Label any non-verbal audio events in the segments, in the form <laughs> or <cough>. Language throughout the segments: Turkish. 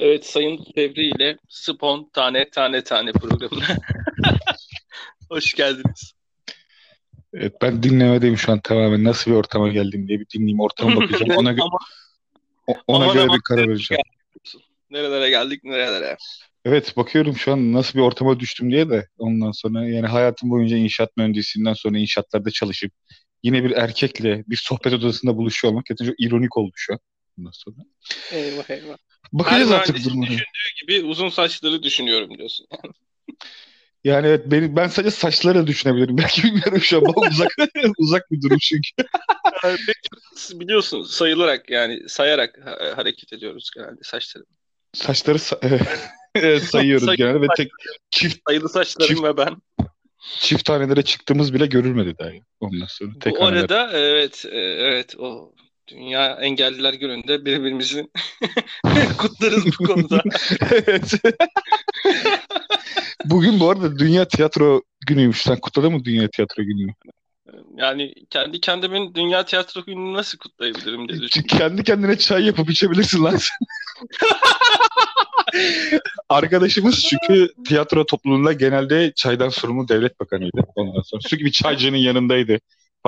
Evet Sayın Fevri ile Spon Tane Tane Tane programına <laughs> hoş geldiniz. Evet, ben dinlemedeyim şu an tamamen nasıl bir ortama geldim diye bir dinleyeyim ortama <laughs> bakacağım. Ona, gö- Ama- ona aman göre aman bir karar vereceğim. Nerelere geldik nerelere. Evet bakıyorum şu an nasıl bir ortama düştüm diye de ondan sonra yani hayatım boyunca inşaat mühendisliğinden sonra inşaatlarda çalışıp yine bir erkekle bir sohbet odasında buluşuyor olmak gerçekten çok ironik oldu şu an. Ondan sonra. Eyvah eyvah. Bakacağız Her artık durumlara. düşündüğü gibi uzun saçları düşünüyorum diyorsun. Yani <laughs> evet benim, ben sadece saçları düşünebilirim. <laughs> Belki bilmiyorum şu an. Bana uzak <laughs> uzak bir durum çünkü. Yani pek- biliyorsunuz sayılarak yani sayarak ha- hareket ediyoruz genelde saçları. Saçları sa- evet, sayıyoruz Say- genelde ve tek çift Sayılı saçlarım Çift- ve ben. çift tanelere çıktığımız bile görülmedi daha. Ondan sonra tek Bu arada evet e, evet o Dünya Engelliler Günü'nde birbirimizi <laughs> kutlarız bu konuda. <laughs> Evet. Bugün bu arada Dünya Tiyatro Günü'ymüş. Sen kutladın mı Dünya Tiyatro Günü'nü? Yani kendi kendimin Dünya Tiyatro Günü'nü nasıl kutlayabilirim diye düşünüyorum. Kendi kendine çay yapıp içebilirsin lan sen. Arkadaşımız çünkü tiyatro topluluğunda genelde çaydan sorumlu devlet bakanıydı. Ondan sonra sürekli bir çaycının yanındaydı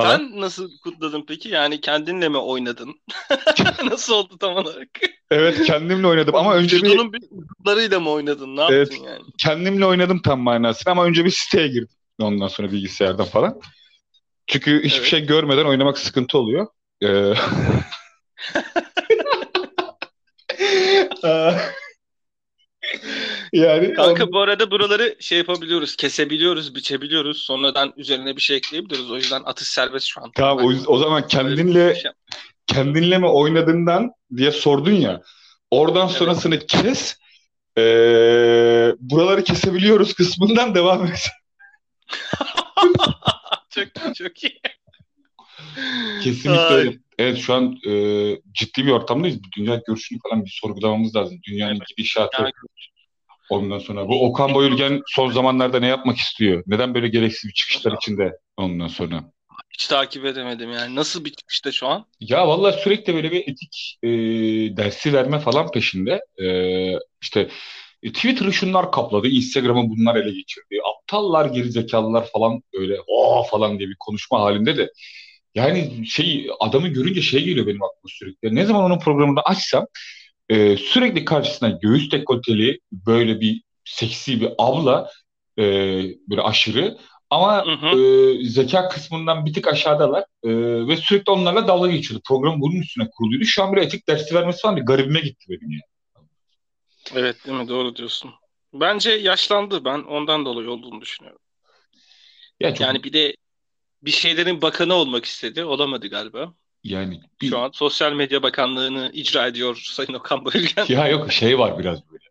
falan. Sen nasıl kutladın peki? Yani kendinle mi oynadın? <laughs> Nasıl oldu tam olarak? Evet kendimle oynadım ama önce bir Vücudunun bir vücutlarıyla mı oynadın? Ne Evet. yaptın yani? kendimle oynadım tam manasıyla ama önce bir siteye girdim. Ondan sonra bilgisayardan falan. Çünkü hiçbir Evet. şey görmeden oynamak sıkıntı oluyor. Ee... <laughs> <laughs> yani Kanka bu arada buraları şey yapabiliyoruz, kesebiliyoruz, biçebiliyoruz. Sonradan üzerine bir şey ekleyebiliyoruz. O yüzden atış serbest şu an. tamam o, o zaman kendinle şey- kendinle mi oynadığından diye sordun ya. Oradan Evet. sonrasını kes. Ee, buraları kesebiliyoruz kısmından devam et. <laughs> çok çok iyi. Kesinlikle Ay. öyle. Evet şu an e, ciddi bir ortamdayız. Dünya görüşünü falan bir sorgulamamız lazım. Dünyanın gidişatı. Yani- Ondan sonra bu Okan Bayülgen son zamanlarda ne yapmak istiyor? Neden böyle gereksiz bir çıkışlar içinde? Ondan sonra. Hiç takip edemedim yani. Nasıl bir çıkışta şu an? Ya vallahi sürekli böyle bir etik e, dersi verme falan peşinde. E, işte e, Twitter'ı şunlar kapladı, Instagram'ı bunlar ele geçirdi. Aptallar, gerizekalılar falan öyle o falan diye bir konuşma halinde de. Yani şey adamı görünce şey geliyor benim aklıma sürekli. Ne zaman onun programını açsam e, sürekli karşısına göğüs dekolteli böyle bir seksi bir abla e, böyle aşırı ama Hı hı. e, zeka kısmından bir tık aşağıdalar E, ve sürekli onlarla dalga geçiyordu. Program bunun üstüne kuruluydu. Şu an bir etik dersi vermesi falan bir garibime gitti benim ya. Evet değil mi? Doğru diyorsun. Bence yaşlandı. Ben ondan dolayı olduğunu düşünüyorum. Ya çok, Yani bir de bir şeylerin bakanı olmak istedi. Olamadı galiba. Yani bir- Şu an Sosyal Medya Bakanlığı'nı icra ediyor Sayın Okan Bayülgen. ya yok şey var biraz böyle.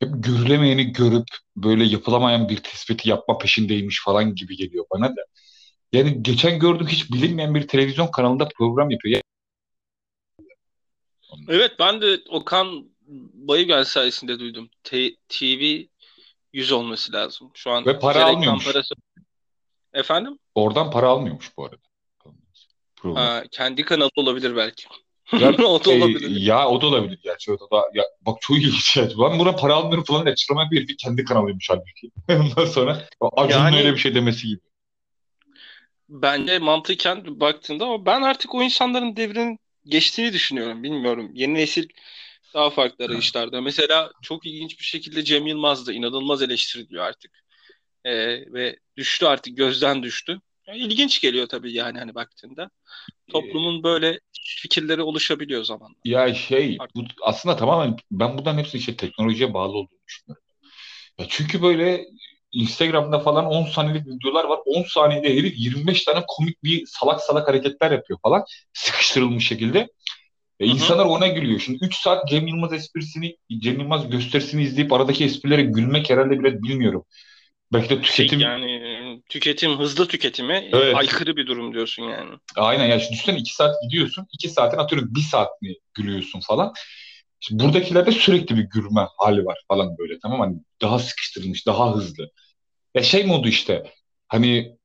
Hep görülemeyeni görüp böyle yapılamayan bir tespiti yapma peşindeymiş falan gibi geliyor bana da. Yani geçen gördüm hiç bilinmeyen bir televizyon kanalında program yapıyor. Ya, Evet ben de Okan Bayülgen sayesinde duydum. T- TV 100 olması lazım. Şu an Ve para almıyormuş. parası. Efendim? oradan para almıyormuş bu arada. Ha, kendi kanalı olabilir belki. Ya, <laughs> o da e, olabilir. ya o da olabilir gerçi. O da, ya, bak çok ilginç. ya. Ben buna para almıyorum falan diye açıklama bir herifin kendi kanalıymış halbuki. <laughs> Ondan sonra Acun'un Yani- öyle bir şey demesi gibi. Bence mantıken baktığında ama ben artık o insanların devrinin geçtiğini düşünüyorum. Bilmiyorum. Yeni nesil daha farklı arayışlarda. Mesela çok ilginç bir şekilde Cem Yılmaz da inanılmaz eleştiriliyor artık. Ee, ve düştü artık gözden düştü. Yani ilginç geliyor tabii yani hani baktığında. Toplumun böyle fikirleri oluşabiliyor zamanla. Ya şey bu aslında tamamen ben bundan hepsinin işte teknolojiye bağlı olduğunu düşünüyorum. Ya çünkü böyle Instagram'da falan 10 saniyelik videolar var. 10 saniyede herif 25 tane komik bir salak salak hareketler yapıyor falan. Sıkıştırılmış şekilde. E, insanlar ona gülüyor. Şimdi 3 saat Cem Yılmaz esprisini, Cem Yılmaz gösterisini izleyip aradaki esprilere gülmek herhalde bile bilmiyorum. Belki de tüketim Şey, yani e, tüketim, hızlı tüketime Evet. aykırı bir durum diyorsun yani. Aynen ya şimdi düşünsene 2 saat gidiyorsun. 2 saatin atıyorum 1 saatini gülüyorsun falan. Şimdi buradakilerde sürekli bir gülme hali var falan böyle tamam hani daha sıkıştırılmış, daha hızlı. Ya şey modu işte hani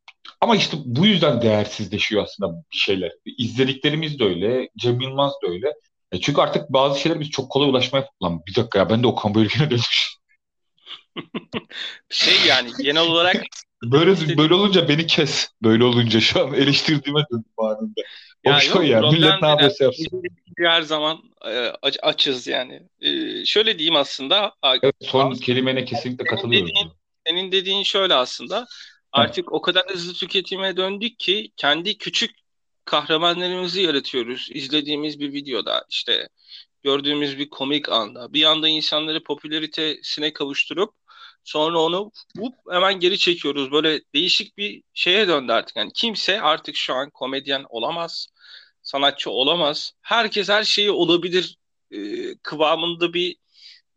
ama işte bu yüzden değersizleşiyor aslında bir şeyler. İzlediklerimiz de öyle, Cem Yılmaz da öyle. E çünkü artık bazı şeyler biz çok kolay ulaşmaya... Lan bir dakika ya ben de Okan Bölge'ne dönmüş. Şey yani genel olarak Böyle böyle olunca beni kes. Böyle olunca şu an eleştirdiğime döndüm anında. Ya yok, o ya. Millet ne yapıyorsa yapsın. Her zaman e, aç- açız yani. E, şöyle diyeyim aslında. Evet, son kelimene kesinlikle katılıyorum. dediğin, senin dediğin şöyle aslında. Artık o kadar hızlı tüketime döndük ki kendi küçük kahramanlarımızı yaratıyoruz. İzlediğimiz bir videoda işte gördüğümüz bir komik anda bir anda insanları popülaritesine kavuşturup sonra onu vup, hemen geri çekiyoruz. Böyle değişik bir şeye döndü artık. Yani kimse artık şu an komedyen olamaz, sanatçı olamaz. Herkes her şeyi olabilir e, kıvamında bir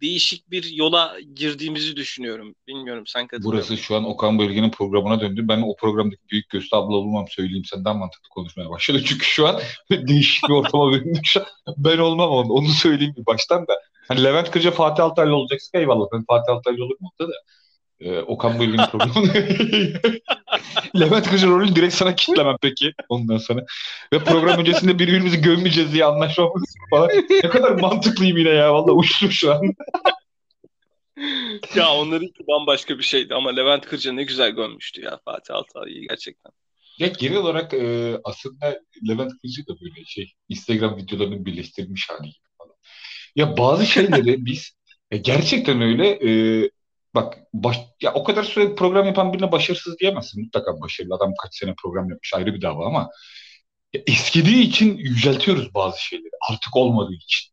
değişik bir yola girdiğimizi düşünüyorum. Bilmiyorum sen katılıyor Burası şu an Okan Bölge'nin programına döndü. Ben o programdaki büyük gösteri abla olmam söyleyeyim. Senden mantıklı konuşmaya başladı. Çünkü şu an <laughs> değişik bir ortama an ben olmam onu. Onu söyleyeyim bir baştan da. Hani Levent Kırca Fatih Altaylı olacaksa eyvallah. Ben Fatih Altaylı olurum orada da. Ee, Okan Bölge'nin programı. <laughs> Levent Kırca rolünü direkt sana kitlemem peki ondan sonra. Ve program öncesinde birbirimizi gömmeyeceğiz diye anlaşmamız falan. Ne kadar mantıklıyım yine ya. Vallahi uçtum şu an. Ya onlarınki bambaşka bir şeydi ama Levent Kırca ne güzel görmüştü ya Fatih Altaylı'yı gerçekten. Ya genel olarak e, aslında Levent Kırcı da böyle şey Instagram videolarının birleştirilmiş hali gibi falan. Ya bazı şeyleri biz e, gerçekten öyle e, bak baş, ya o kadar süre program yapan birine başarısız diyemezsin. Mutlaka başarılı adam kaç sene program yapmış ayrı bir dava ama eskidiği için yüceltiyoruz bazı şeyleri. Artık olmadığı için.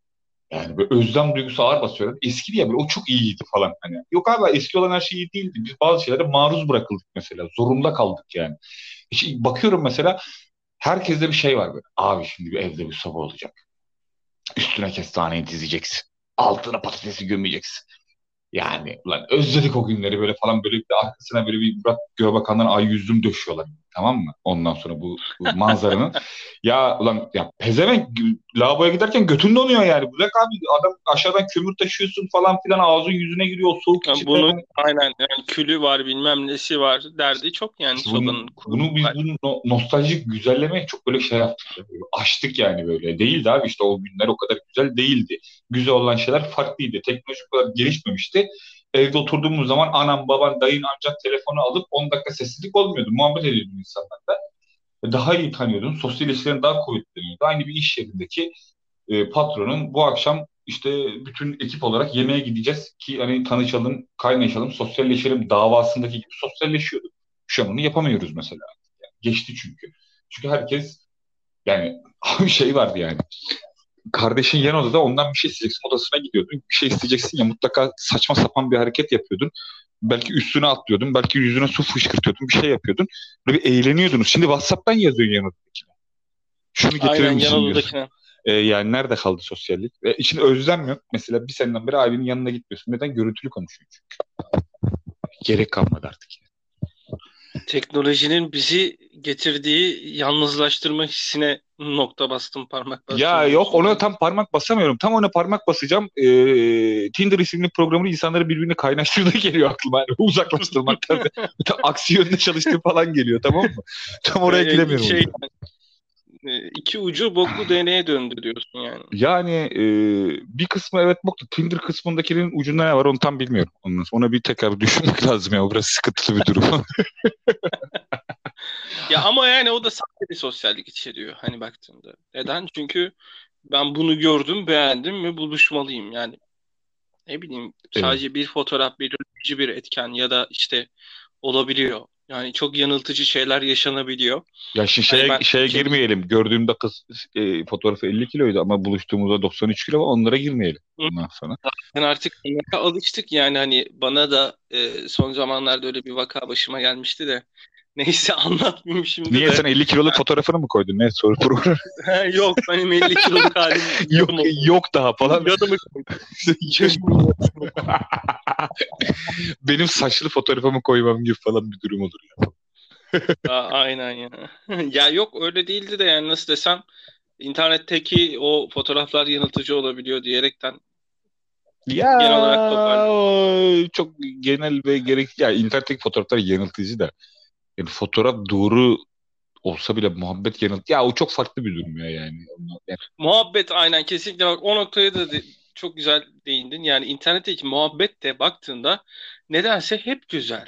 Yani böyle özlem duygusu ağır basıyor. Eski diye böyle o çok iyiydi falan hani. Yok abi eski olan her şey iyi değildi. Biz bazı şeylere maruz bırakıldık mesela. Zorunda kaldık yani. İşte bakıyorum mesela herkeste bir şey var böyle. Abi şimdi bir evde bir soba olacak. Üstüne kestaneyi dizeceksin. Altına patatesi gömeceksin. Yani ulan özledik o günleri böyle falan böyle bir arkasına böyle bir Murat Göğebakan'dan ay yüzüm döşüyorlar. Tamam mı? Ondan sonra bu, bu manzaranın. ya ulan ya pezevenk lavaboya giderken götün donuyor yani. Bırak abi adam aşağıdan kömür taşıyorsun falan filan ağzın yüzüne giriyor o soğuk Yani bunun aynen yani külü var bilmem nesi var derdi çok yani Bunu, sobanın. bunu biz bunu no- nostaljik güzellemeye çok böyle şey yaptık. ya, böyle Açtık yani böyle. Değildi abi işte o günler o kadar güzel değildi. Güzel olan şeyler farklıydı. Teknoloji o kadar gelişmemişti. Evde oturduğumuz zaman anam, baban, dayın, amcan telefonu alıp 10 dakika sessizlik olmuyordu. Muhabbet ediyordun insanlarla. Daha iyi tanıyordun. Sosyal ilişkilerin daha kuvvetleniyordu. Aynı bir iş yerindeki e, patronun bu akşam işte bütün ekip olarak yemeğe gideceğiz ki hani tanışalım, kaynaşalım, sosyalleşelim davasındaki gibi sosyalleşiyorduk. Şu an onu yapamıyoruz mesela. Yani geçti çünkü. Çünkü herkes yani <laughs> bir şey vardı yani. Kardeşin yan odada ondan bir şey isteyeceksin odasına gidiyordun. Bir şey isteyeceksin ya mutlaka saçma sapan bir hareket yapıyordun. Belki üstüne atlıyordun. Belki yüzüne su fışkırtıyordun. Bir şey yapıyordun. Böyle bir eğleniyordunuz. Şimdi WhatsApp'tan yazıyorsun yan odadakine. Şunu getirir Aynen yan misin diyorsun. odadakine. E, yani nerede kaldı sosyallik? E, içinde özlem yok. Mesela bir seneden beri abinin yanına gitmiyorsun. Neden? Görüntülü konuşuyor çünkü. Gerek kalmadı artık. Teknolojinin bizi getirdiği yalnızlaştırma hissine nokta bastım parmak bastım. Ya yok ona tam parmak basamıyorum. Tam ona parmak basacağım. E, Tinder isimli programın insanları birbirine kaynaştırdığı geliyor aklıma. Yani uzaklaştırmak tabii. <laughs> Aksi yönde çalıştığı falan geliyor tamam mı? Tam oraya Ee, giremiyorum. Şey, iki ucu boklu değneğe döndü diyorsun yani. Yani e, bir kısmı evet boktu. Tinder kısmındakinin ucunda ne var onu tam bilmiyorum. Ondan Ona bir tekrar <laughs> düşünmek lazım ya. O biraz sıkıntılı bir durum. <laughs> Ya ama yani o da sahte bir sosyallik içeriyor hani baktığında. Neden? Çünkü ben bunu gördüm, beğendim ve buluşmalıyım. Yani ne bileyim sadece bir fotoğraf belirleyici bir etken ya da işte olabiliyor. Yani çok yanıltıcı şeyler yaşanabiliyor. Ya şimdi şeye, Hani ben- şeye şey- girmeyelim. Gördüğümde kız e, fotoğrafı 50 kiloydu ama buluştuğumuzda 93 kilo var. Onlara girmeyelim. Ondan sonra. Ben artık alıştık yani hani bana da e, son zamanlarda öyle bir vaka başıma gelmişti de neyse <laughs> anlatmayayım şimdi Niye de. sen 50 kiloluk fotoğrafını mı koydun? Ne soru program? <laughs> Yok benim 50 kiloluk halim <laughs> yok yok daha falan. Benim saçlı fotoğrafımı koymam gibi falan bir durum olur ya. Aa, aynen ya. Ya yok öyle değildi de yani nasıl desem internetteki o fotoğraflar yanıltıcı olabiliyor diyerekten Ya Genel olarak toparlayayım. o çok genel ve gerek ya internetteki fotoğraflar yanıltıcı da yani fotoğraf doğru olsa bile muhabbet yanıltı. Ya o çok farklı bir durum ya yani. yani. Muhabbet aynen kesinlikle bak o noktaya da de, çok güzel değindin. Yani internetteki muhabbet de baktığında nedense hep güzel.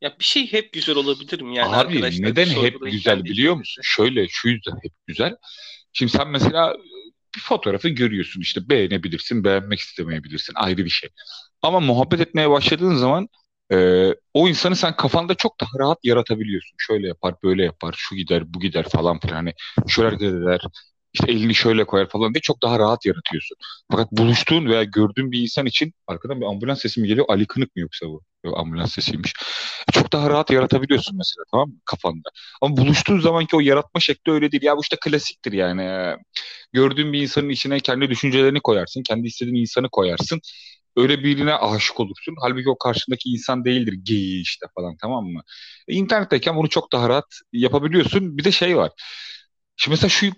Ya bir şey hep güzel olabilir mi yani Abi neden hep güzel biliyor musun? Şöyle şu yüzden hep güzel. Şimdi sen mesela bir fotoğrafı görüyorsun işte beğenebilirsin, beğenmek istemeyebilirsin ayrı bir şey. Ama muhabbet etmeye başladığın zaman e, o insanı sen kafanda çok daha rahat yaratabiliyorsun. Şöyle yapar, böyle yapar, şu gider, bu gider falan filan. Hani şöyle hareket eder, işte elini şöyle koyar falan diye çok daha rahat yaratıyorsun. Fakat buluştuğun veya gördüğün bir insan için arkadan bir ambulans sesi mi geliyor? Ali Kınık mı yoksa bu? Yok ambulans sesiymiş. Çok daha rahat yaratabiliyorsun mesela tamam mı kafanda. Ama buluştuğun zamanki o yaratma şekli öyle değil. Ya bu işte klasiktir yani. Gördüğün bir insanın içine kendi düşüncelerini koyarsın. Kendi istediğin insanı koyarsın öyle birine aşık olursun. Halbuki o karşındaki insan değildir geyiği işte falan tamam mı? E, internetteyken bunu çok daha rahat yapabiliyorsun. Bir de şey var. Şimdi mesela şu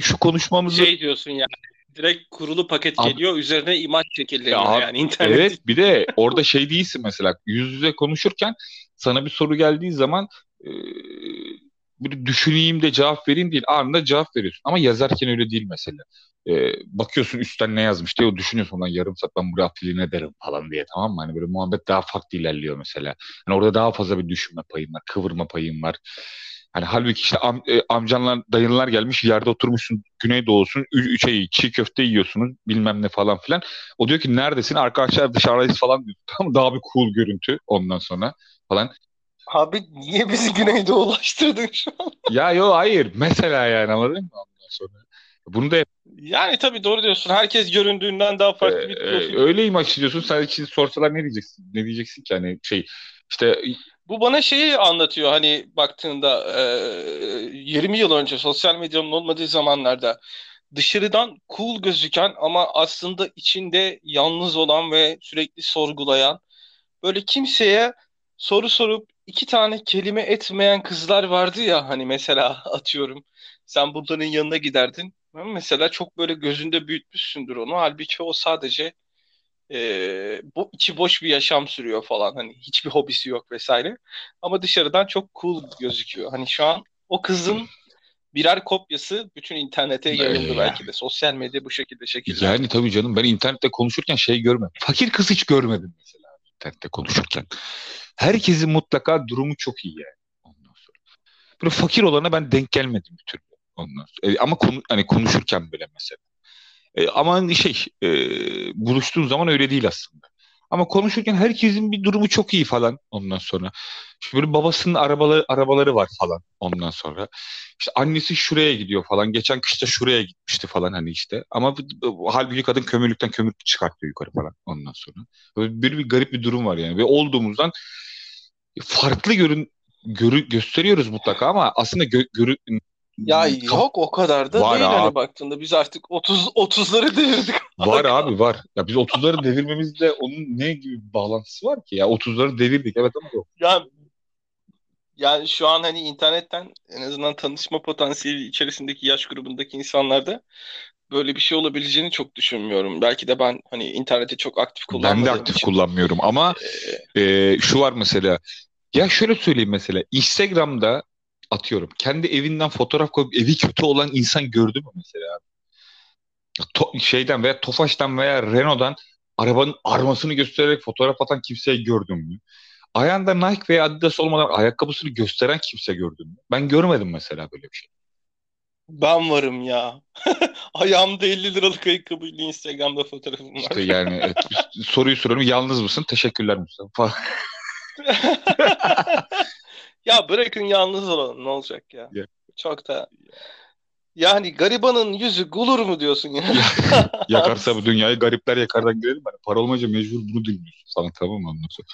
şu konuşmamızı şey diyorsun yani direkt kurulu paket Abi, geliyor üzerine imaj şekilleniyor ya, yani internet. Evet bir de <laughs> orada şey değilsin mesela yüz yüze konuşurken sana bir soru geldiği zaman e, bir düşüneyim de cevap vereyim değil anında cevap veriyorsun ama yazarken öyle değil mesela. E, bakıyorsun üstten ne yazmış diye o düşünüyorsun ondan yarım saat ben buraya ne derim falan diye tamam mı? Hani böyle muhabbet daha farklı ilerliyor mesela. Hani orada daha fazla bir düşünme payın var, kıvırma payın var. Hani halbuki işte am, e, amcanlar, dayınlar gelmiş yerde oturmuşsun Güneydoğu'sun üç şey, çiğ köfte yiyorsunuz bilmem ne falan filan. O diyor ki neredesin? Arkadaşlar dışarıdayız falan diyor. Tamam daha bir cool görüntü ondan sonra falan. Abi niye bizi Güneydoğu ulaştırdın şu an? ya yok hayır. Mesela yani anladın mı ondan sonra? Bunu da yani tabii doğru diyorsun. Herkes göründüğünden daha farklı ee, bir profil. E, öyle imaj çiziyorsun. Sen için sorsalar ne diyeceksin? Ne diyeceksin ki hani şey işte bu bana şeyi anlatıyor hani baktığında e, 20 yıl önce sosyal medyanın olmadığı zamanlarda dışarıdan cool gözüken ama aslında içinde yalnız olan ve sürekli sorgulayan böyle kimseye soru sorup iki tane kelime etmeyen kızlar vardı ya hani mesela <laughs> atıyorum sen bunların yanına giderdin. Mesela çok böyle gözünde büyütmüşsündür onu. Halbuki o sadece e, bu içi boş bir yaşam sürüyor falan. Hani hiçbir hobisi yok vesaire. Ama dışarıdan çok cool gözüküyor. Hani şu an o kızın birer kopyası bütün internete yayıldı ee, belki de. Sosyal medya bu şekilde şekillendi. Yani tabii canım ben internette konuşurken şey görmedim. Fakir kız hiç görmedim mesela internette konuşurken herkesin mutlaka durumu çok iyi yani ondan sonra böyle fakir olana ben denk gelmedim bir türlü ondan sonra. E, ama konu, hani konuşurken bile mesela e, ama şey e, buluştuğun zaman öyle değil aslında. Ama konuşurken herkesin bir durumu çok iyi falan ondan sonra. İşte böyle babasının arabaları, arabaları var falan ondan sonra. İşte annesi şuraya gidiyor falan. Geçen kışta şuraya gitmişti falan hani işte. Ama halbuki kadın kömürlükten kömür çıkartıyor yukarı falan ondan sonra. Böyle bir, bir garip bir durum var yani. Ve olduğumuzdan farklı görün görü, gösteriyoruz mutlaka ama aslında gö, görü, ya yok o kadar da var değil abi. hani baktığında biz artık 30 30'ları devirdik. <laughs> Var abi var. Ya biz 30'ları devirmemizde onun ne gibi bir bağlantısı var ki ya 30'ları devirdik evet ama yok. Ya yani şu an hani internetten en azından tanışma potansiyeli içerisindeki yaş grubundaki insanlarda böyle bir şey olabileceğini çok düşünmüyorum. Belki de ben hani interneti çok aktif kullanmıyorum. Ben de aktif için. kullanmıyorum ama ee... e, şu var mesela ya şöyle söyleyeyim mesela Instagram'da atıyorum kendi evinden fotoğraf koyup evi kötü olan insan gördü mü mesela? To- şeyden veya Tofaş'tan veya Renault'dan arabanın armasını göstererek fotoğraf atan kimseyi gördün mü? Ayağında Nike veya Adidas olmadan ayakkabısını gösteren kimse gördün mü? Ben görmedim mesela böyle bir şey. Ben varım ya. <laughs> Ayağımda 50 liralık ayakkabıyla Instagram'da fotoğrafım var. İşte yani evet, <laughs> soruyu soruyorum. Yalnız mısın? Teşekkürler Mustafa. <laughs> Ya bırakın yalnız olalım ne olacak ya. Yeah. Çok da yani garibanın yüzü gulur mu diyorsun ya? <laughs> Yakarsa bu dünyayı garipler yakardan girelim. Hani para olmayınca mecbur bunu dinliyorsun falan tamam mı sonra.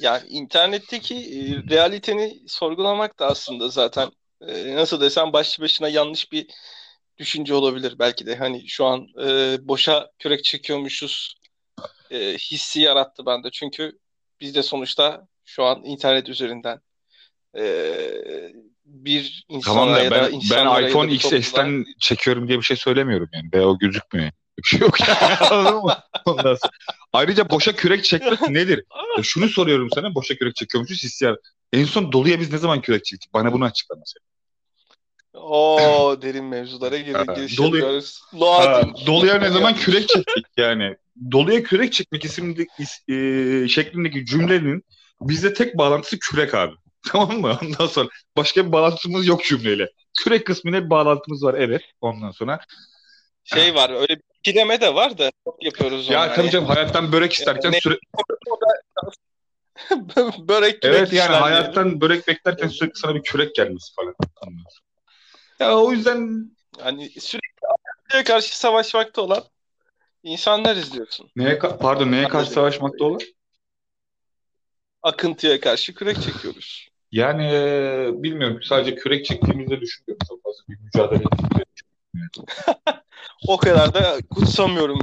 Yani internetteki e, realiteni sorgulamak da aslında zaten e, nasıl desem başlı başına yanlış bir düşünce olabilir belki de. Hani şu an e, boşa kürek çekiyormuşuz e, hissi yarattı bende. Çünkü biz de sonuçta şu an internet üzerinden e, bir insana tamam da, ya ben, da ben iPhone XS'ten çekiyorum diye bir şey söylemiyorum yani. Ve o gözükmüyor. Bir <laughs> şey yok yani. Ayrıca boşa kürek çekmek nedir? Ya şunu soruyorum sana. Boşa kürek çekiyormuşuz hissiyat. En son doluya biz ne zaman kürek çektik? Bana bunu açıkla mesela. O derin mevzulara girin, giriş Dolu- yapıyoruz. Ha, doluya ne zaman kürek çektik yani. Doluya kürek çekmek isimli is- e, şeklindeki cümlenin bizde tek bağlantısı kürek abi. <laughs> Tamam mı? Ondan sonra başka bir bağlantımız yok cümleyle. Kürek kısmıyla bir bağlantımız var evet. Ondan sonra Şey var, öyle bir ikileme de var da çok yapıyoruz onu. ya yani. tabii canım hayattan börek isterken Ne- süre- <laughs> Börek evet yani hayattan börek beklerken sürekli sana bir kürek gelmesi falan. Ya o yüzden. Hani sürekli karşı savaşmakta olan insanlar izliyorsun. neye pardon neye karşı savaşmakta olan? Akıntıya karşı kürek çekiyoruz. Yani e, bilmiyorum sadece kürek çektiğimizde düşünüyorum çok fazla bir mücadele <laughs> O kadar da kutsamıyorum.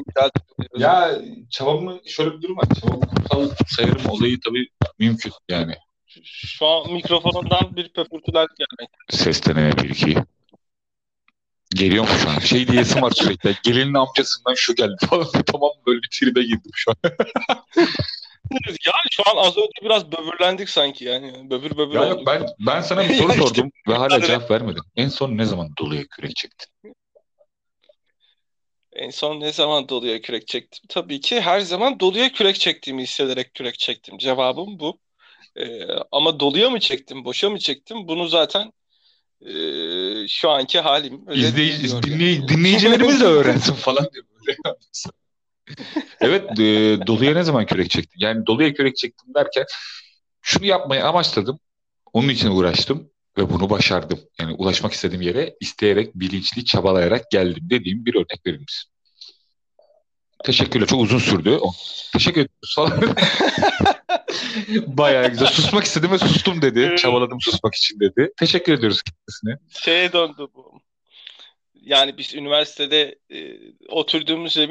Ya çabamı şöyle bir durum var. Çabamı kutsal sayarım olayı tabii mümkün yani. Şu an mikrofonundan bir pöpürtüler gelmek. Ses deneme bir iki. Geliyor mu şu an? Şey diyesim var sürekli. Gelinin amcasından şu geldi falan. <laughs> tamam böyle bir tribe girdim şu an. <laughs> Ya şu an az önce biraz böbürlendik sanki yani. Böbür böbür Ya olduk. yok ben ben sana bir soru <laughs> sordum ve hala cevap vermedin. En son ne zaman doluya kürek çektin? En son ne zaman doluya kürek çektim? Tabii ki her zaman doluya kürek çektiğimi hissederek kürek çektim. Cevabım bu. Ee, ama doluya mı çektim, boşa mı çektim? Bunu zaten e, şu anki halim öyle İzleyici, dinley- dinleyicilerimiz de <laughs> öğrensin falan diyor böyle. Evet, e, doluya ne zaman kürek çektin? Yani doluya kürek çektim derken şunu yapmayı amaçladım. Onun için uğraştım ve bunu başardım. Yani ulaşmak istediğim yere isteyerek, bilinçli, çabalayarak geldim dediğim bir örnek verir misin? Teşekkürler. Çok uzun sürdü. Teşekkür falan. <laughs> Bayağı güzel. Susmak istedim ve sustum dedi. Çabaladım susmak için dedi. Teşekkür ediyoruz kendisine. Şeye döndü bu. Yani biz üniversitede e, oturduğumuz e,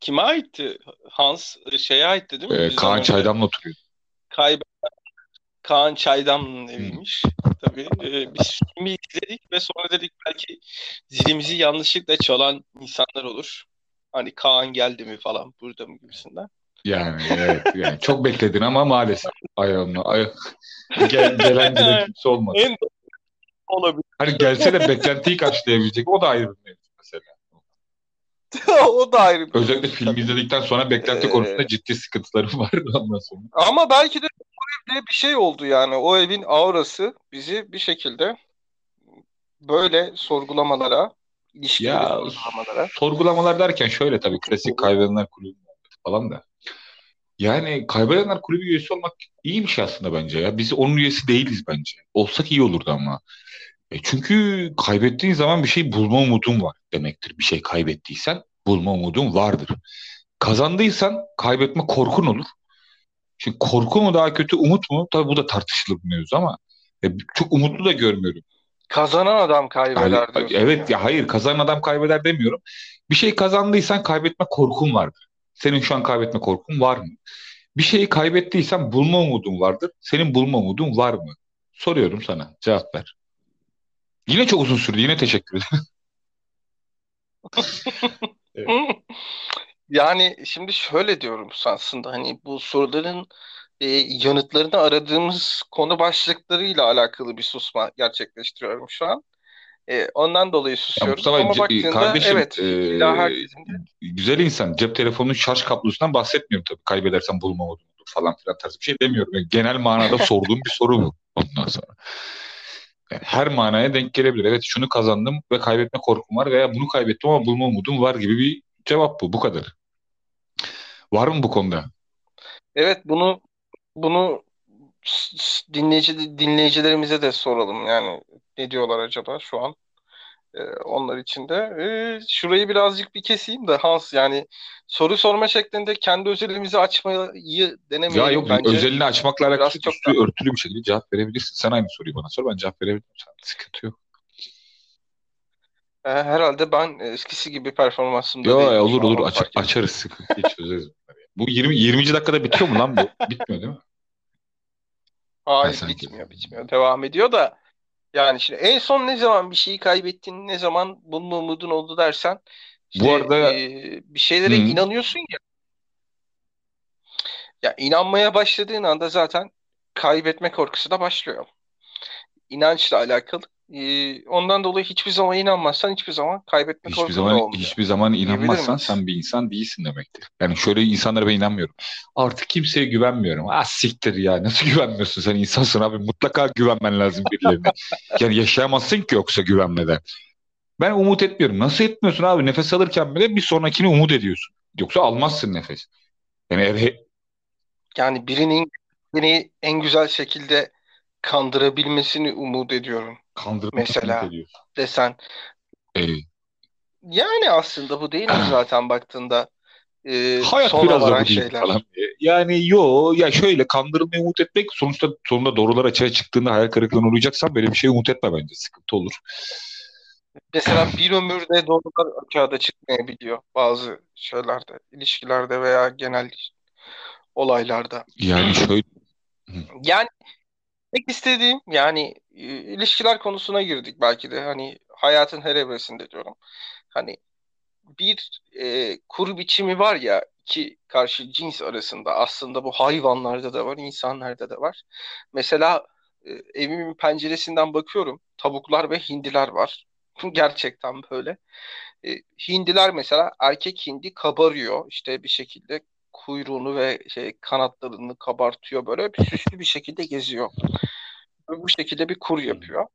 kime aitti? Hans şeye aitti değil mi? Ee, Kaan önce. Çaydan'la oturuyor. Kaybe Kaan Çaydan'ın eviymiş. Tabii e, biz filmi izledik ve sonra dedik belki zilimizi yanlışlıkla çalan insanlar olur. Hani Kaan geldi mi falan burada mı gibisinden. Yani evet yani çok bekledin ama maalesef ayağımla ay gel, gelen giden <laughs> kimse olmadı. En olabilir. Hani gelse de beklentiyi karşılayabilecek o da ayrı bir mevzu. <laughs> o da ayrı bir Özellikle filmi tabii. izledikten sonra beklenti Ee, konusunda ciddi sıkıntılarım <laughs> vardı ondan sonra. Ama belki de o evde bir şey oldu yani. O evin aurası bizi bir şekilde böyle sorgulamalara, ilişkileri Ya sorgulamalara. sorgulamalar derken şöyle tabii klasik kaybedenler kulübü falan da. Yani kaybedenler kulübü üyesi olmak iyi bir şey aslında bence ya. Biz onun üyesi değiliz bence. Olsak iyi olurdu ama. E çünkü kaybettiğin zaman bir şey bulma umudun var demektir. Bir şey kaybettiysen bulma umudun vardır. Kazandıysan kaybetme korkun olur. Şimdi korku mu daha kötü, umut mu? Tabii bu da tartışılır bir mevzu ama e, çok umutlu da görmüyorum. Kazanan adam kaybeder Yani, evet ya hayır kazanan adam kaybeder demiyorum. Bir şey kazandıysan kaybetme korkun vardır. Senin şu an kaybetme korkun var mı? Bir şeyi kaybettiysen bulma umudun vardır. Senin bulma umudun var mı? Soruyorum sana. Cevap ver. Yine çok uzun sürdü. Yine teşekkür ederim. <laughs> Yani şimdi şöyle diyorum aslında hani bu soruların e, yanıtlarını aradığımız konu başlıklarıyla alakalı bir susma gerçekleştiriyorum şu an. E, ondan dolayı Ya susuyorum. Mustafa Ama ce- baktığında kardeşim evet e, güzel insan cep telefonunun şarj kablosundan bahsetmiyorum tabii. Kaybedersen bulma umudun olur falan filan tarzı bir şey demiyorum. Yani genel manada sorduğum bir soru bu ondan sonra. Her manaya denk gelebilir. Evet şunu kazandım ve kaybetme korkum var veya bunu kaybettim ama bulma umudum var gibi bir cevap bu. Bu kadar. Var mı bu konuda? evet bunu bunu dinleyici dinleyicilerimize de soralım. Yani ne diyorlar acaba şu an? E, onlar için de. E, şurayı birazcık bir keseyim de Hans yani soru sorma şeklinde kendi özelimizi açmayı Ya denemeyelim yok bence. özelini açmakla yok. çok Üstü örtülü bir şekilde cevap verebilirsin. Sen aynı soruyu bana sor. Ben cevap verebilirim. Sıkıntı yok. E, herhalde ben eskisi gibi performansımda Yo değilim ya, olur olur Aç- açarız sıkıntı çözeriz ya. Bu 20 20. dakikada bitiyor mu lan bu? Bitmiyor değil mi? Ha, Hayır bitmiyor bitmiyor. Devam ediyor da yani şimdi en son ne zaman bir şeyi kaybettin, ne zaman bunun umudun oldu dersen Bu işte arada e, bir şeylere hı, inanıyorsun ya. Ya inanmaya başladığın anda zaten kaybetme korkusu da başlıyor. İnançla alakalı Ee, ondan dolayı hiçbir zaman inanmazsan hiçbir zaman kaybetme Hiçbir zaman olmuyor. hiçbir zaman inanmazsan sen bir insan değilsin demektir. Yani şöyle insanlara ben inanmıyorum. Artık kimseye güvenmiyorum. Ah siktir ya nasıl güvenmiyorsun sen insansın abi mutlaka güvenmen lazım birilerine. <laughs> Yani yaşayamazsın ki yoksa güvenmeden. Ben umut etmiyorum. Nasıl etmiyorsun abi? Nefes alırken bile bir sonrakini umut ediyorsun. Yoksa almazsın nefes. Yani eğer Yani birinin beni en güzel şekilde kandırabilmesini umut ediyorum kandırmasını mesela desen. Ee, Yani aslında bu değil mi <laughs> zaten baktığında e, hayat sona biraz da bu değil şeyler. falan. Yani yo ya şöyle kandırılmayı umut etmek sonuçta sonunda doğrular açığa çıktığında hayal kırıklığına uğrayacaksan böyle bir şey umut etme bence. Sıkıntı olur. Mesela <laughs> bir ömürde doğrular açığa çıkmayabiliyor bazı şeylerde, ilişkilerde veya genel olaylarda. Yani şöyle Yani tek istediğim yani ilişkiler konusuna girdik belki de hani hayatın her evresinde diyorum. Hani bir e, kur biçimi var ya iki karşı cins arasında aslında bu hayvanlarda da var, insanlarda da var. Mesela e, evimin penceresinden bakıyorum tavuklar ve hindiler var. <laughs> Gerçekten böyle. E, hindiler mesela erkek hindi kabarıyor işte bir şekilde kuyruğunu ve şey kanatlarını kabartıyor böyle bir süslü bir şekilde geziyor. Ve bu şekilde bir kur yapıyor.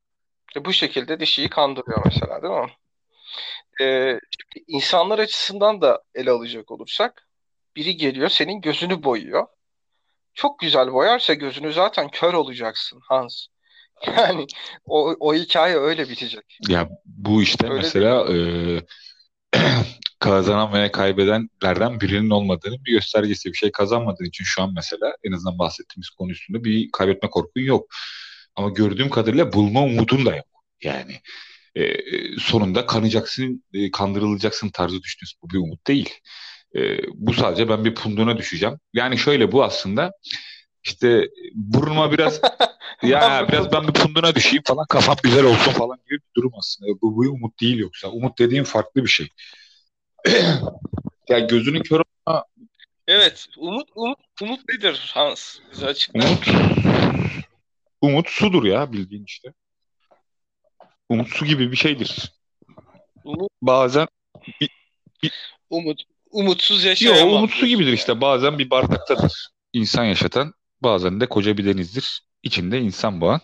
Ve bu şekilde dişiyi kandırıyor mesela değil mi? E, şimdi insanlar açısından da ele alacak olursak biri geliyor senin gözünü boyuyor. Çok güzel boyarsa gözünü zaten kör olacaksın Hans. <laughs> Yani o, o hikaye öyle bitecek. ya bu işte Öyle mesela e, <clears throat> kazanan veya kaybedenlerden birinin olmadığını bir göstergesi. Bir şey kazanmadığın için şu an mesela en azından bahsettiğimiz konu üstünde bir kaybetme korkun yok. Ama gördüğüm kadarıyla bulma umudun da yok. Yani e, sonunda kanacaksın, e, kandırılacaksın tarzı düşünüyorsun. Bu bir umut değil. E, bu sadece ben bir punduna düşeceğim. Yani şöyle bu aslında işte burnuma biraz <laughs> ya biraz ben bir punduna düşeyim falan kafam güzel olsun falan gibi bir durum aslında. Bu, bu umut değil yoksa. Umut dediğim farklı bir şey. Ya gözünün kör olma Evet, umut umut umut nedir Hans? Bize açıklar umut umut sudur ya bildiğin işte. Umut su gibi bir şeydir. Umut, Bazen umut umutsuz yaşayamam umut su gibidir işte. Bazen bir bardaktadır. İnsan yaşatan, bazen de koca bir denizdir. İçinde insan boğan.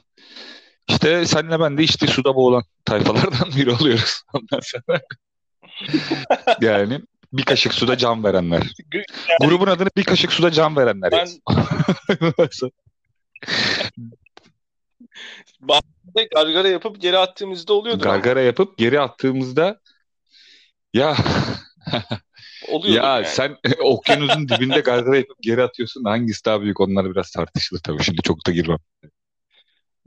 İşte senle ben de işte suda boğulan tayfalardan <laughs> biri oluyoruz. Ondan sonra <laughs> yani bir kaşık suda can verenler. G- <laughs> Grubun adını bir kaşık suda can verenler Ben <laughs> bazen gargara yapıp geri attığımızda oluyordur ama. Gargara yapıp geri attığımızda ya Oluyordur ya yani. sen okyanusun dibinde gargara yapıp geri atıyorsun da hangisi daha büyük onlar biraz tartışılır tabii şimdi çok da girmem.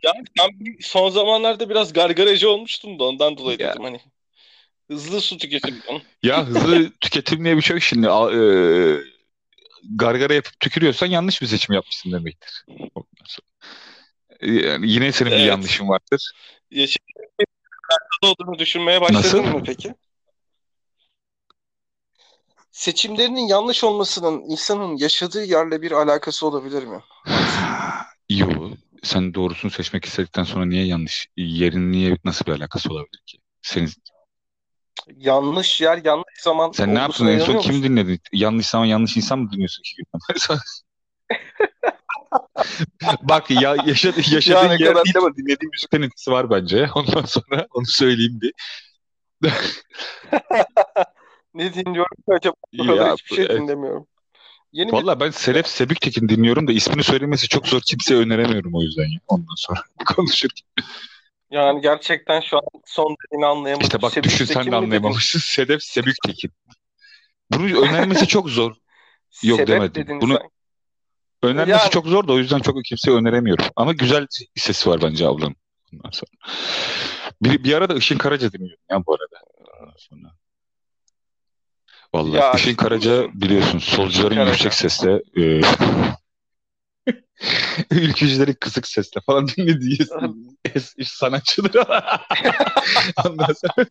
Yani ben son zamanlarda biraz gargaracı olmuştum da ondan dolayı Ya, dedim hani. Hızlı su tüketiyorum. ya hızlı tüketim diye bir şey yok şimdi. A- e, gargara yapıp tükürüyorsan yanlış bir seçim yapmışsın demektir. Yani yine senin bir Evet. yanlışın vardır. Yaşadığın olduğunu düşünmeye başladın Nasıl? mı peki? Seçimlerinin yanlış olmasının insanın yaşadığı yerle bir alakası olabilir mi? <sighs> Yo, sen doğrusunu seçmek istedikten sonra niye yanlış? Yerin niye nasıl bir alakası olabilir ki? Senin, Yanlış yer, yanlış zaman sen ne yaptın? En son kim dinledin? Yanlış zaman yanlış insan mı dinliyorsun beri? <laughs> Bak ya yaşadı, Ya yaşadığın ne yer değil ama dinlediğin müzikten etkisi var bence. <laughs> Ondan sonra onu söyleyeyim bir. <laughs> ne dinliyorum ki acaba? Bu kadar Ya hiçbir şey evet. dinlemiyorum. Yeni bir Valla ben Selef Sebüktekin dinliyorum da ismini söylemesi çok zor. Kimseye öneremiyorum o yüzden ya. Ondan sonra konuşurken. Yani gerçekten şu an son dediğini anlayamadım. İşte bak Sebük düşün sen Tekin de anlayamamışsın. Sedef Sebüktekin. Bunu önermesi çok zor. <laughs> Yok Sebep demedim. Bunu sen. önermesi Yani çok zor da o yüzden çok kimseye öneremiyorum. Ama güzel sesi var bence ablanın. Ondan sonra. Bir, bir ara da Işın Karaca dinliyordum ya bu arada. Ondan sonra. Vallahi ya Işın Karaca biliyorsun solcuların Karaca. yüksek sesle e, <laughs> ülkücülerin kısık sesle falan dinlediği sanatçıdır <laughs> ondan sonra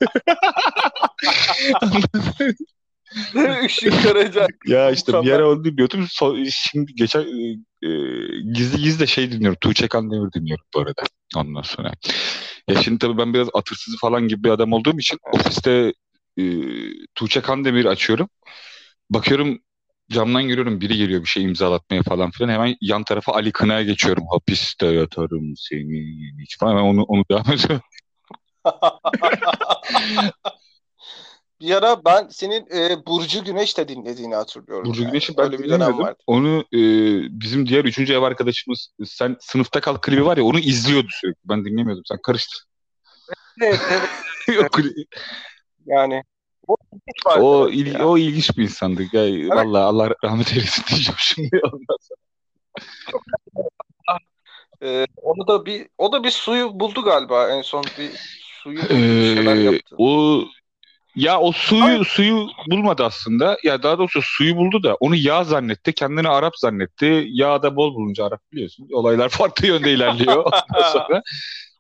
<laughs> Işık Karaca. ya işte bir ara onu dinliyordum. So- şimdi geçen e, e, gizli gizli de şey dinliyorum. Tuğçe Kandemir dinliyorum bu arada. Ondan sonra. Ya şimdi tabii ben biraz atırsız falan gibi bir adam olduğum için ofiste e, Tuğçe Kandemir açıyorum. Bakıyorum camdan görüyorum biri geliyor bir şey imzalatmaya falan filan. Hemen yan tarafa Ali Kına'ya geçiyorum. Hapiste yatarım seni hiç falan. Hemen onu, onu devam ediyorum. <laughs> Bir ara ben senin e, Burcu Güneş de dinlediğini hatırlıyorum. Burcu yani. Güneş'i ben Öyle bir dönem dinlemedim. vardı. Onu e, bizim diğer üçüncü ev arkadaşımız sen sınıfta kal klibi var ya onu izliyordu sürekli. Ben dinlemiyordum. Sen karıştır. Evet, evet. <laughs> Yok, Yani o o, evet il, ya. o ilginç bir insandı. Ya, Vallahi Allah rahmet eylesin diyeceğim şimdi. Ondan sonra. <laughs> E, onu da bir o da bir suyu buldu galiba en son bir suyu buldu, bir şeyler Ee, yaptı. o ya o suyu suyu bulmadı aslında. Ya daha doğrusu suyu buldu da onu yağ zannetti. Kendini Arap zannetti. Yağ da bol bulunca Arap biliyorsun. Olaylar <laughs> farklı yönde ilerliyor. <laughs> Ondan sonra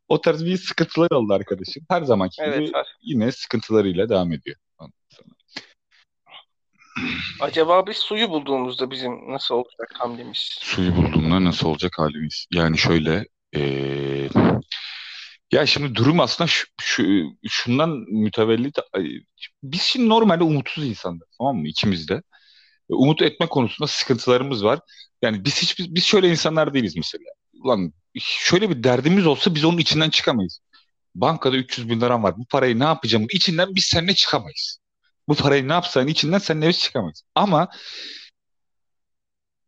o tarz bir sıkıntılar oldu arkadaşım. Her zamanki Evet gibi var. yine sıkıntılarıyla devam ediyor. Acaba biz suyu bulduğumuzda bizim nasıl olacak hamlemiz? Suyu bulduğumda nasıl olacak halimiz? Yani şöyle eee, ya şimdi durum aslında şu, şu- şundan mütevellit ay, biz şimdi normalde umutsuz insanlar tamam mı ikimiz de. Ve Umut etme konusunda sıkıntılarımız var. Yani biz hiç biz şöyle insanlar değiliz mesela. Ulan şöyle bir derdimiz olsa biz onun içinden çıkamayız. Bankada 300 bin liram var. Bu parayı ne yapacağım? İçinden biz seninle çıkamayız. Bu parayı ne yapsan içinden seninle biz çıkamayız. Ama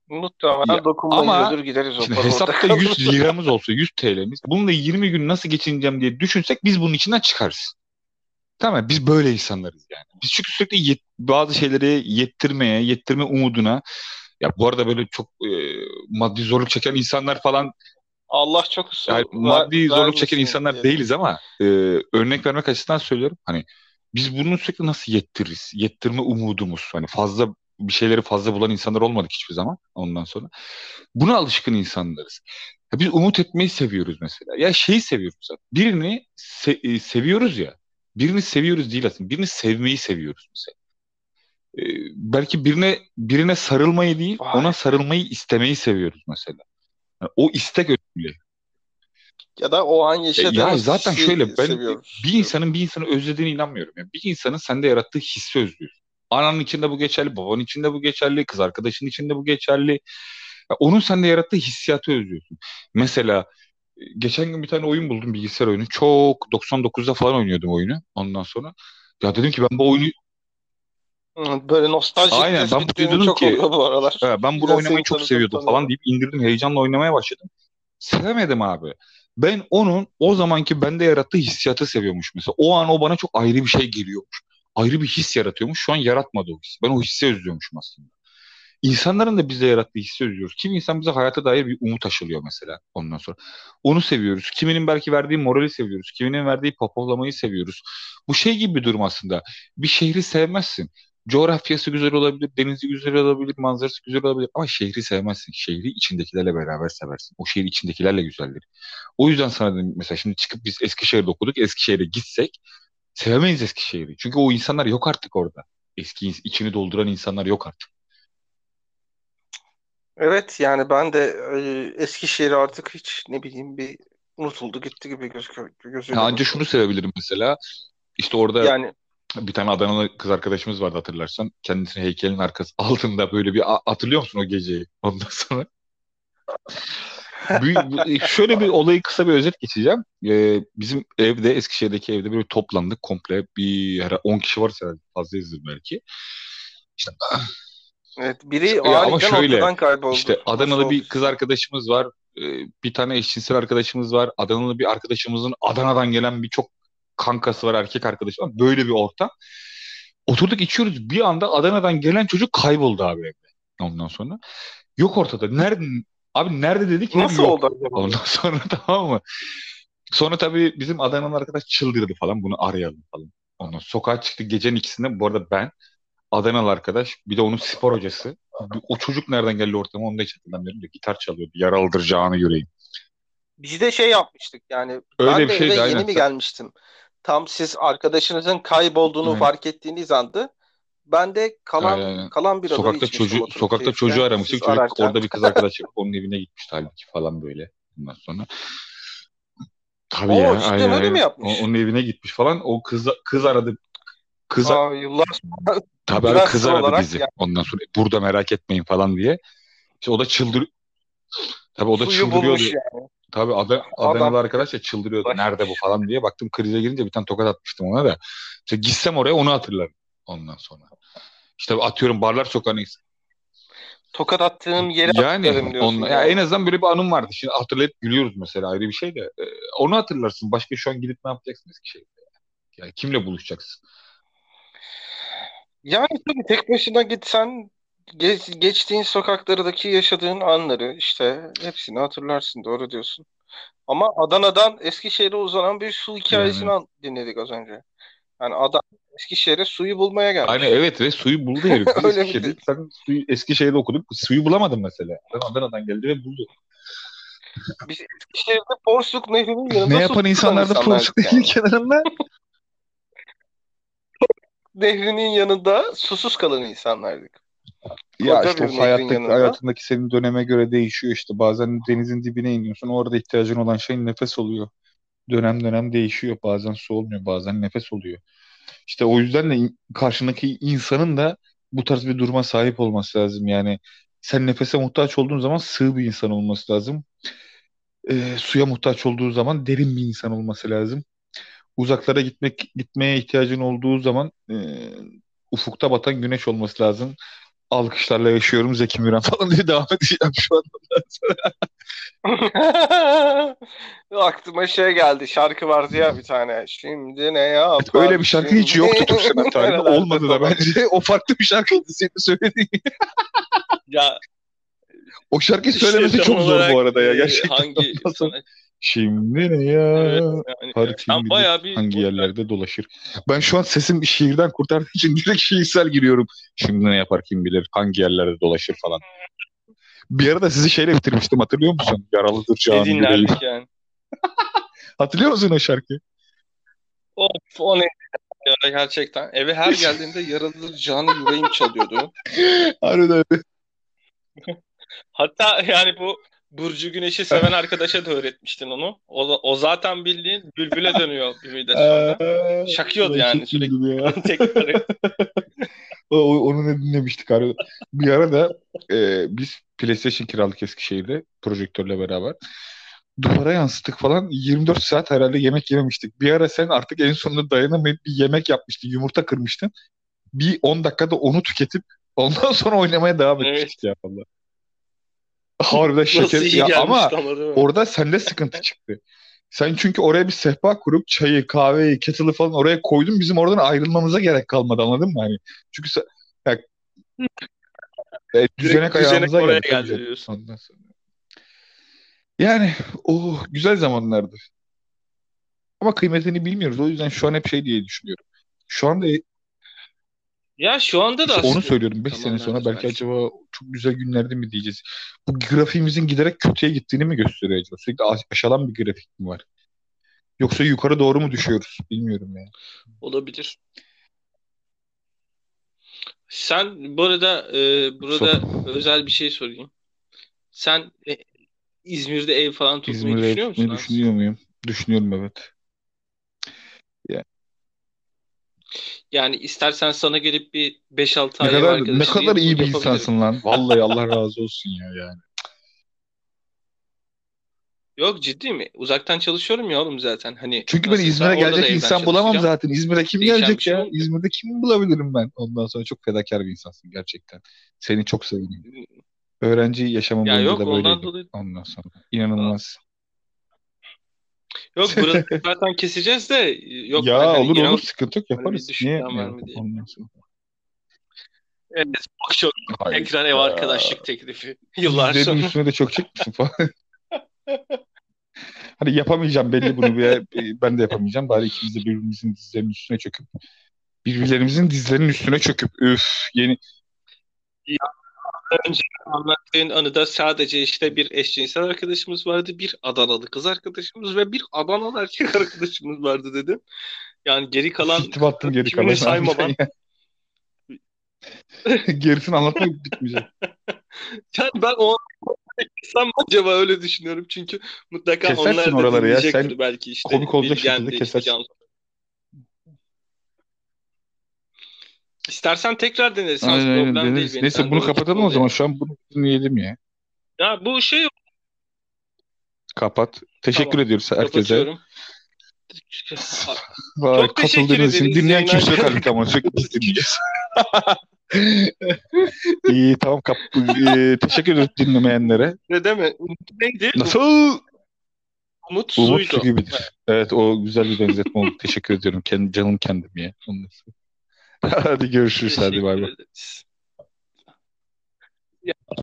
Muhtemelen Ya, ama gideriz o Şimdi hesapta kalır. <laughs> 100 liramız olsa 100 TL'miz. Bununla 20 gün nasıl geçineceğim diye düşünsek biz bunun içinden çıkarız. Tamam? Biz böyle insanlarız yani. Biz çünkü sürekli yet- bazı şeyleri yettirmeye, yettirme umuduna ya bu arada böyle çok e, maddi zorluk çeken insanlar falan Allah çok yani ver- maddi zorluk çeken insanlar diyelim. değiliz ama e, örnek vermek açısından söylüyorum. Hani biz bunu sürekli nasıl yettiririz? Yettirme umudumuz. Hani fazla bir şeyleri fazla bulan insanlar olmadık hiçbir zaman ondan sonra. Buna alışkın insanlarız. Ya biz umut etmeyi seviyoruz mesela. Ya şeyi seviyoruz zaten. Birini se- e, seviyoruz ya. Birini seviyoruz değil aslında. Birini sevmeyi seviyoruz mesela. E, belki birine birine sarılmayı değil, Vay. ona sarılmayı istemeyi seviyoruz mesela. Yani o istek önemli. Ya da o an yaşadığımız ya zaten şöyle ben seviyoruz. bir insanın bir insanı özlediğine inanmıyorum. Yani bir insanın sende yarattığı hissi özlüyorsun. Ananın içinde bu geçerli, babanın içinde bu geçerli, kız arkadaşının içinde bu geçerli. Ya onun sende yarattığı hissiyatı özlüyorsun. Mesela e, geçen gün bir tane oyun buldum bilgisayar oyunu. Çok 99'da falan oynuyordum oyunu ondan sonra. Ya dedim ki ben bu oyunu Böyle nostaljik aynen ben dedim çok ki bu aralar. "Ha, ben bunu Güzel oynamayı çok seviyordum falan deyip indirdim heyecanla oynamaya başladım. Sevemedim abi. Ben onun o zamanki bende yarattığı hissiyatı seviyormuş mesela. O an o bana çok ayrı bir şey geliyormuş. Ayrı bir his yaratıyormuş. Şu an yaratmadı o his. Ben o hissi özlüyormuşum aslında. İnsanların da bize yarattığı hissi özlüyoruz. Kim insan bize hayata dair bir umut aşılıyor mesela ondan sonra. Onu seviyoruz. Kiminin belki verdiği morali seviyoruz. Kiminin verdiği papohlamayı seviyoruz. Bu şey gibi bir durum aslında. Bir şehri sevmezsin. Coğrafyası güzel olabilir, denizi güzel olabilir, manzarası güzel olabilir ama şehri sevmezsin. Şehri içindekilerle beraber seversin. O şehir içindekilerle güzeldir. O yüzden sana dedim mesela şimdi çıkıp biz Eskişehir'de okuduk. Eskişehir'e gitsek sevemeyiz Eskişehir'i. Çünkü o insanlar yok artık orada. Eski içini dolduran insanlar yok artık. Evet yani ben de e, Eskişehir'i artık hiç ne bileyim bir unutuldu gitti gibi gözüküyor, gözüyle anca şunu sevebilirim mesela. İşte orada Yani bir tane Adanalı kız arkadaşımız vardı hatırlarsan. Kendisini heykelin arkası <laughs> altında böyle bir hatırlıyor musun o geceyi? Ondan sonra bu- şöyle bir olayı kısa bir özet geçeceğim. Ee, bizim evde Eskişehir'deki evde böyle toplandık komple bir ara 10 kişi varsa herhalde fazlayızdır belki. İşte, <clears throat> evet biri ya ama aniden şöyle kayboldu. işte Adanalı bir kız arkadaşımız var. Ee, bir tane eşcinsel arkadaşımız var. Adanalı bir arkadaşımızın Adana'dan gelen bir çok kankası var erkek arkadaşı var. Böyle bir ortam. Oturduk içiyoruz. Bir anda Adana'dan gelen çocuk kayboldu abi evde. Ondan sonra. Yok ortada. Nerede? Abi nerede dedik? Nasıl yok. oldu acaba? Ondan <laughs> sonra tamam mı? Sonra tabii bizim Adanalı arkadaş çıldırdı falan. Bunu arayalım falan. Ondan sokağa çıktık gecenin ikisinde. Bu arada ben, Adanalı arkadaş, bir de onun spor hocası. O çocuk nereden geldi ortama onu da hiç hatırlamıyorum da gitar çalıyordu. Yaralıdır canı yüreğim. Biz de şey yapmıştık yani Öyle ben bir de şeydi eve aynen. yeni mi gelmiştim? Tam siz arkadaşınızın kaybolduğunu Aynen. fark ettiğiniz andı. Ben de kalan Aynen, kalan biraları Sokakta çocuğu sokakta keyifle. çocuğu aramıştık. Çocuk ararken. orada bir kız arkadaş <laughs> onun evine gitmişti halbuki falan böyle. Ondan sonra. Tabii Oo, ya. aynen, öyle mi yapmış? O- onun evine gitmiş falan. O kız kız aradı. Kız Aa, yıllar sonra <laughs> tabii abi kız aradı bizi. yani. Ondan sonra burada merak etmeyin falan diye. İşte o da çıldır Tabii o da suyu çıldırıyordu. yani. Tabii Adam- Adanalı arkadaş ya çıldırıyordu. Nerede bu falan diye. Baktım krize girince bir tane tokat atmıştım ona da. İşte gitsem oraya onu hatırlarım ondan sonra. İşte atıyorum Barlar Sokağı'na Tokat attığım yeri yani hatırlarım diyorsun. onunla, ya. ya en azından böyle bir anım vardı. Şimdi hatırlayıp gülüyoruz mesela ayrı bir şey de. Ee, onu hatırlarsın. Başka şu an gidip ne yapacaksın Eskişehir'de? Yani kimle buluşacaksın? Yani tabii tek başına gitsen gez- geçtiğin sokaklardaki yaşadığın anları işte hepsini hatırlarsın. Doğru diyorsun. Ama Adana'dan Eskişehir'e uzanan bir su hikayesini Yani. an- dinledik az önce. Yani adam Eskişehir'e suyu bulmaya gelmiş. Aynen evet ve suyu buldu <laughs> herif. Biz Öyle bir Eskişehir'de, sen suyu, Eskişehir'de okuduk. Suyu bulamadım mesela. Ben Adana'dan geldi ve buldu. Biz Eskişehir'de Porsuk Nehri'nin yanında Ne su yapan tutan insanlar da insanlardık Porsuk yani. Kenarında? <laughs> <laughs> Nehrinin yanında susuz kalan insanlardık. Ya Koca işte o hayattaki, yanında. hayatındaki senin döneme göre değişiyor işte. Bazen denizin dibine iniyorsun. Orada ihtiyacın olan şey nefes oluyor. Dönem dönem değişiyor. Bazen su olmuyor, bazen nefes oluyor. İşte o yüzden de karşındaki insanın da bu tarz bir duruma sahip olması lazım. Yani sen nefese muhtaç olduğun zaman sığ bir insan olması lazım. Ee, suya muhtaç olduğu zaman derin bir insan olması lazım. Uzaklara gitmek gitmeye ihtiyacın olduğu zaman e, ufukta batan güneş olması lazım. Alkışlarla yaşıyorum Zeki Müren falan diye devam edeceğim şu an. <laughs> Aklıma şey geldi. Şarkı vardı ya bir tane. Şimdi ne yapar? Öyle bir şarkı hiç yoktu Türk sanat tarihinde. Nerelerde <laughs> Olmadı da bence. <laughs> O farklı bir şarkıydı senin söylediğin. Ya O şarkıyı işte söylemesi çok zor bu arada ya e, gerçekten. Hangi <laughs> Şimdi ne ya? Evet, yani, bayağı bir hangi yerlerde dolaşır. Ben şu an sesim bir şiirden kurtardığı için <laughs> direkt şiirsel giriyorum. Şimdi ne yapar kim bilir hangi yerlerde dolaşır falan. Bir ara da sizi şeyle bitirmiştim hatırlıyor musun? Yaralıdır dinlerdik yani. <laughs> Hatırlıyor musun o şarkıyı? Of o ne ya gerçekten. Eve her geldiğimde yaralı canı yüreğim çalıyordu. Harbiden öyle. Hatta <laughs> yani bu Burcu Güneş'i seven arkadaşa da öğretmiştin onu. O, o zaten bildiğin bülbüle dönüyor bir müddet sonra. Şakıyordu yani sürekli. ya. Tekrar <laughs> O- Onu ne dinlemiştik abi. Bir ara da e, biz PlayStation kiraladık Eskişehir'de projektörle beraber. Duvara yansıttık falan. 24 saat herhalde yemek yememiştik. Bir ara sen artık en sonunda dayanamayıp bir yemek yapmıştın. Yumurta kırmıştın. Bir 10 dakikada onu tüketip ondan <laughs> sonra oynamaya devam Evet. etmiştik ya valla. Harbiden şeker. Ya ama mi? orada sende sıkıntı çıktı. Sen çünkü oraya bir sehpa kurup çayı, kahveyi, kettle'ı falan oraya koydun. Bizim oradan ayrılmamıza gerek kalmadı anladın mı? Hani çünkü sen, ya, e, düzenek ayağımıza oraya geldi. geldi diyorsun. Ondan sonra. Yani o güzel zamanlardı. Ama kıymetini bilmiyoruz. O yüzden şu an hep şey diye düşünüyorum. Şu anda Ya şu anda da işte onu söylüyorum. 5 sene sonra belki belki. acaba çok güzel günlerde mi diyeceğiz? Bu grafiğimizin giderek kötüye gittiğini mi gösteriyor acaba? Sürekli aş- aşağıdan bir grafik mi var? Yoksa yukarı doğru mu düşüyoruz? Bilmiyorum yani. Olabilir. Sen bu arada e, burada özel bir şey sorayım. Sen e, İzmir'de ev falan tutmayı İzmir'de düşünüyor musun Aslında? düşünüyor muyum? Düşünüyorum evet. Yani istersen sana gelip bir 5-6 Ne ay ev kadar ne kadar iyi bir insansın lan. Vallahi Allah razı olsun ya yani. Yok ciddi mi? Uzaktan çalışıyorum ya oğlum zaten. Hani Çünkü ben İzmir'e gelecek insan bulamam zaten. İzmir'e kim Değişen gelecek şey ya? olmuyor. İzmir'de kim bulabilirim ben? Ondan sonra çok fedakar bir insansın gerçekten. Seni çok seviyorum. Öğrenci yaşamım Ya boyunca yok da ondan böyleydi. dolayı. Ondan sonra. İnanılmaz. Yok <laughs> burası zaten keseceğiz de yok Ya hani olur olur sıkıntı yok yaparız. Niye yapmayalım? Ondan sonra. Evet, bak çok tekrar ev Hayda. arkadaşlık teklifi <laughs> yıllar Dizlerinin sonra. üstüne de çok çekmişsin falan. Hani yapamayacağım belli bunu. Bir, ben de yapamayacağım. Bari ikimiz de birbirimizin dizlerinin üstüne çöküp birbirlerimizin dizlerinin üstüne çöküp üf yeni Önce anlattığın anıda sadece işte bir eşcinsel arkadaşımız vardı, bir Adanalı kız arkadaşımız ve bir Adanalı erkek <laughs> arkadaşımız vardı dedim. Yani geri kalan Siktim attım geri kalan. saymadan. <laughs> Gerisini anlatmak bitmeyecek. <laughs> Yani ben o Sen acaba öyle düşünüyorum çünkü mutlaka Kesersin onlar da oraları ya. Sen belki işte komik olacak şekilde de, kesersin. İstersen tekrar deneriz. Aynen aynen problem değil deneriz. benim. Neyse Bende bunu kapatalım o zaman. Şu an bunu dinleyelim ya. Ya bu şey Kapat. Teşekkür Tamam. ediyoruz herkese. Vay, Çok teşekkür için ederiz dinleyen kimse halbuki ama sürekli biz dinleyeceğiz. İyi tamam kap e, teşekkür ederiz dinlemeyenlere. Ne deme? Neydi? Nasıl? Umut Umut suydu. su gibidir. Evet o güzel bir benzetme oldu. Teşekkür ediyorum. Kendi, canım kendim ya. Ondan sonra. Hadi görüşürüz. Hadi bay bay.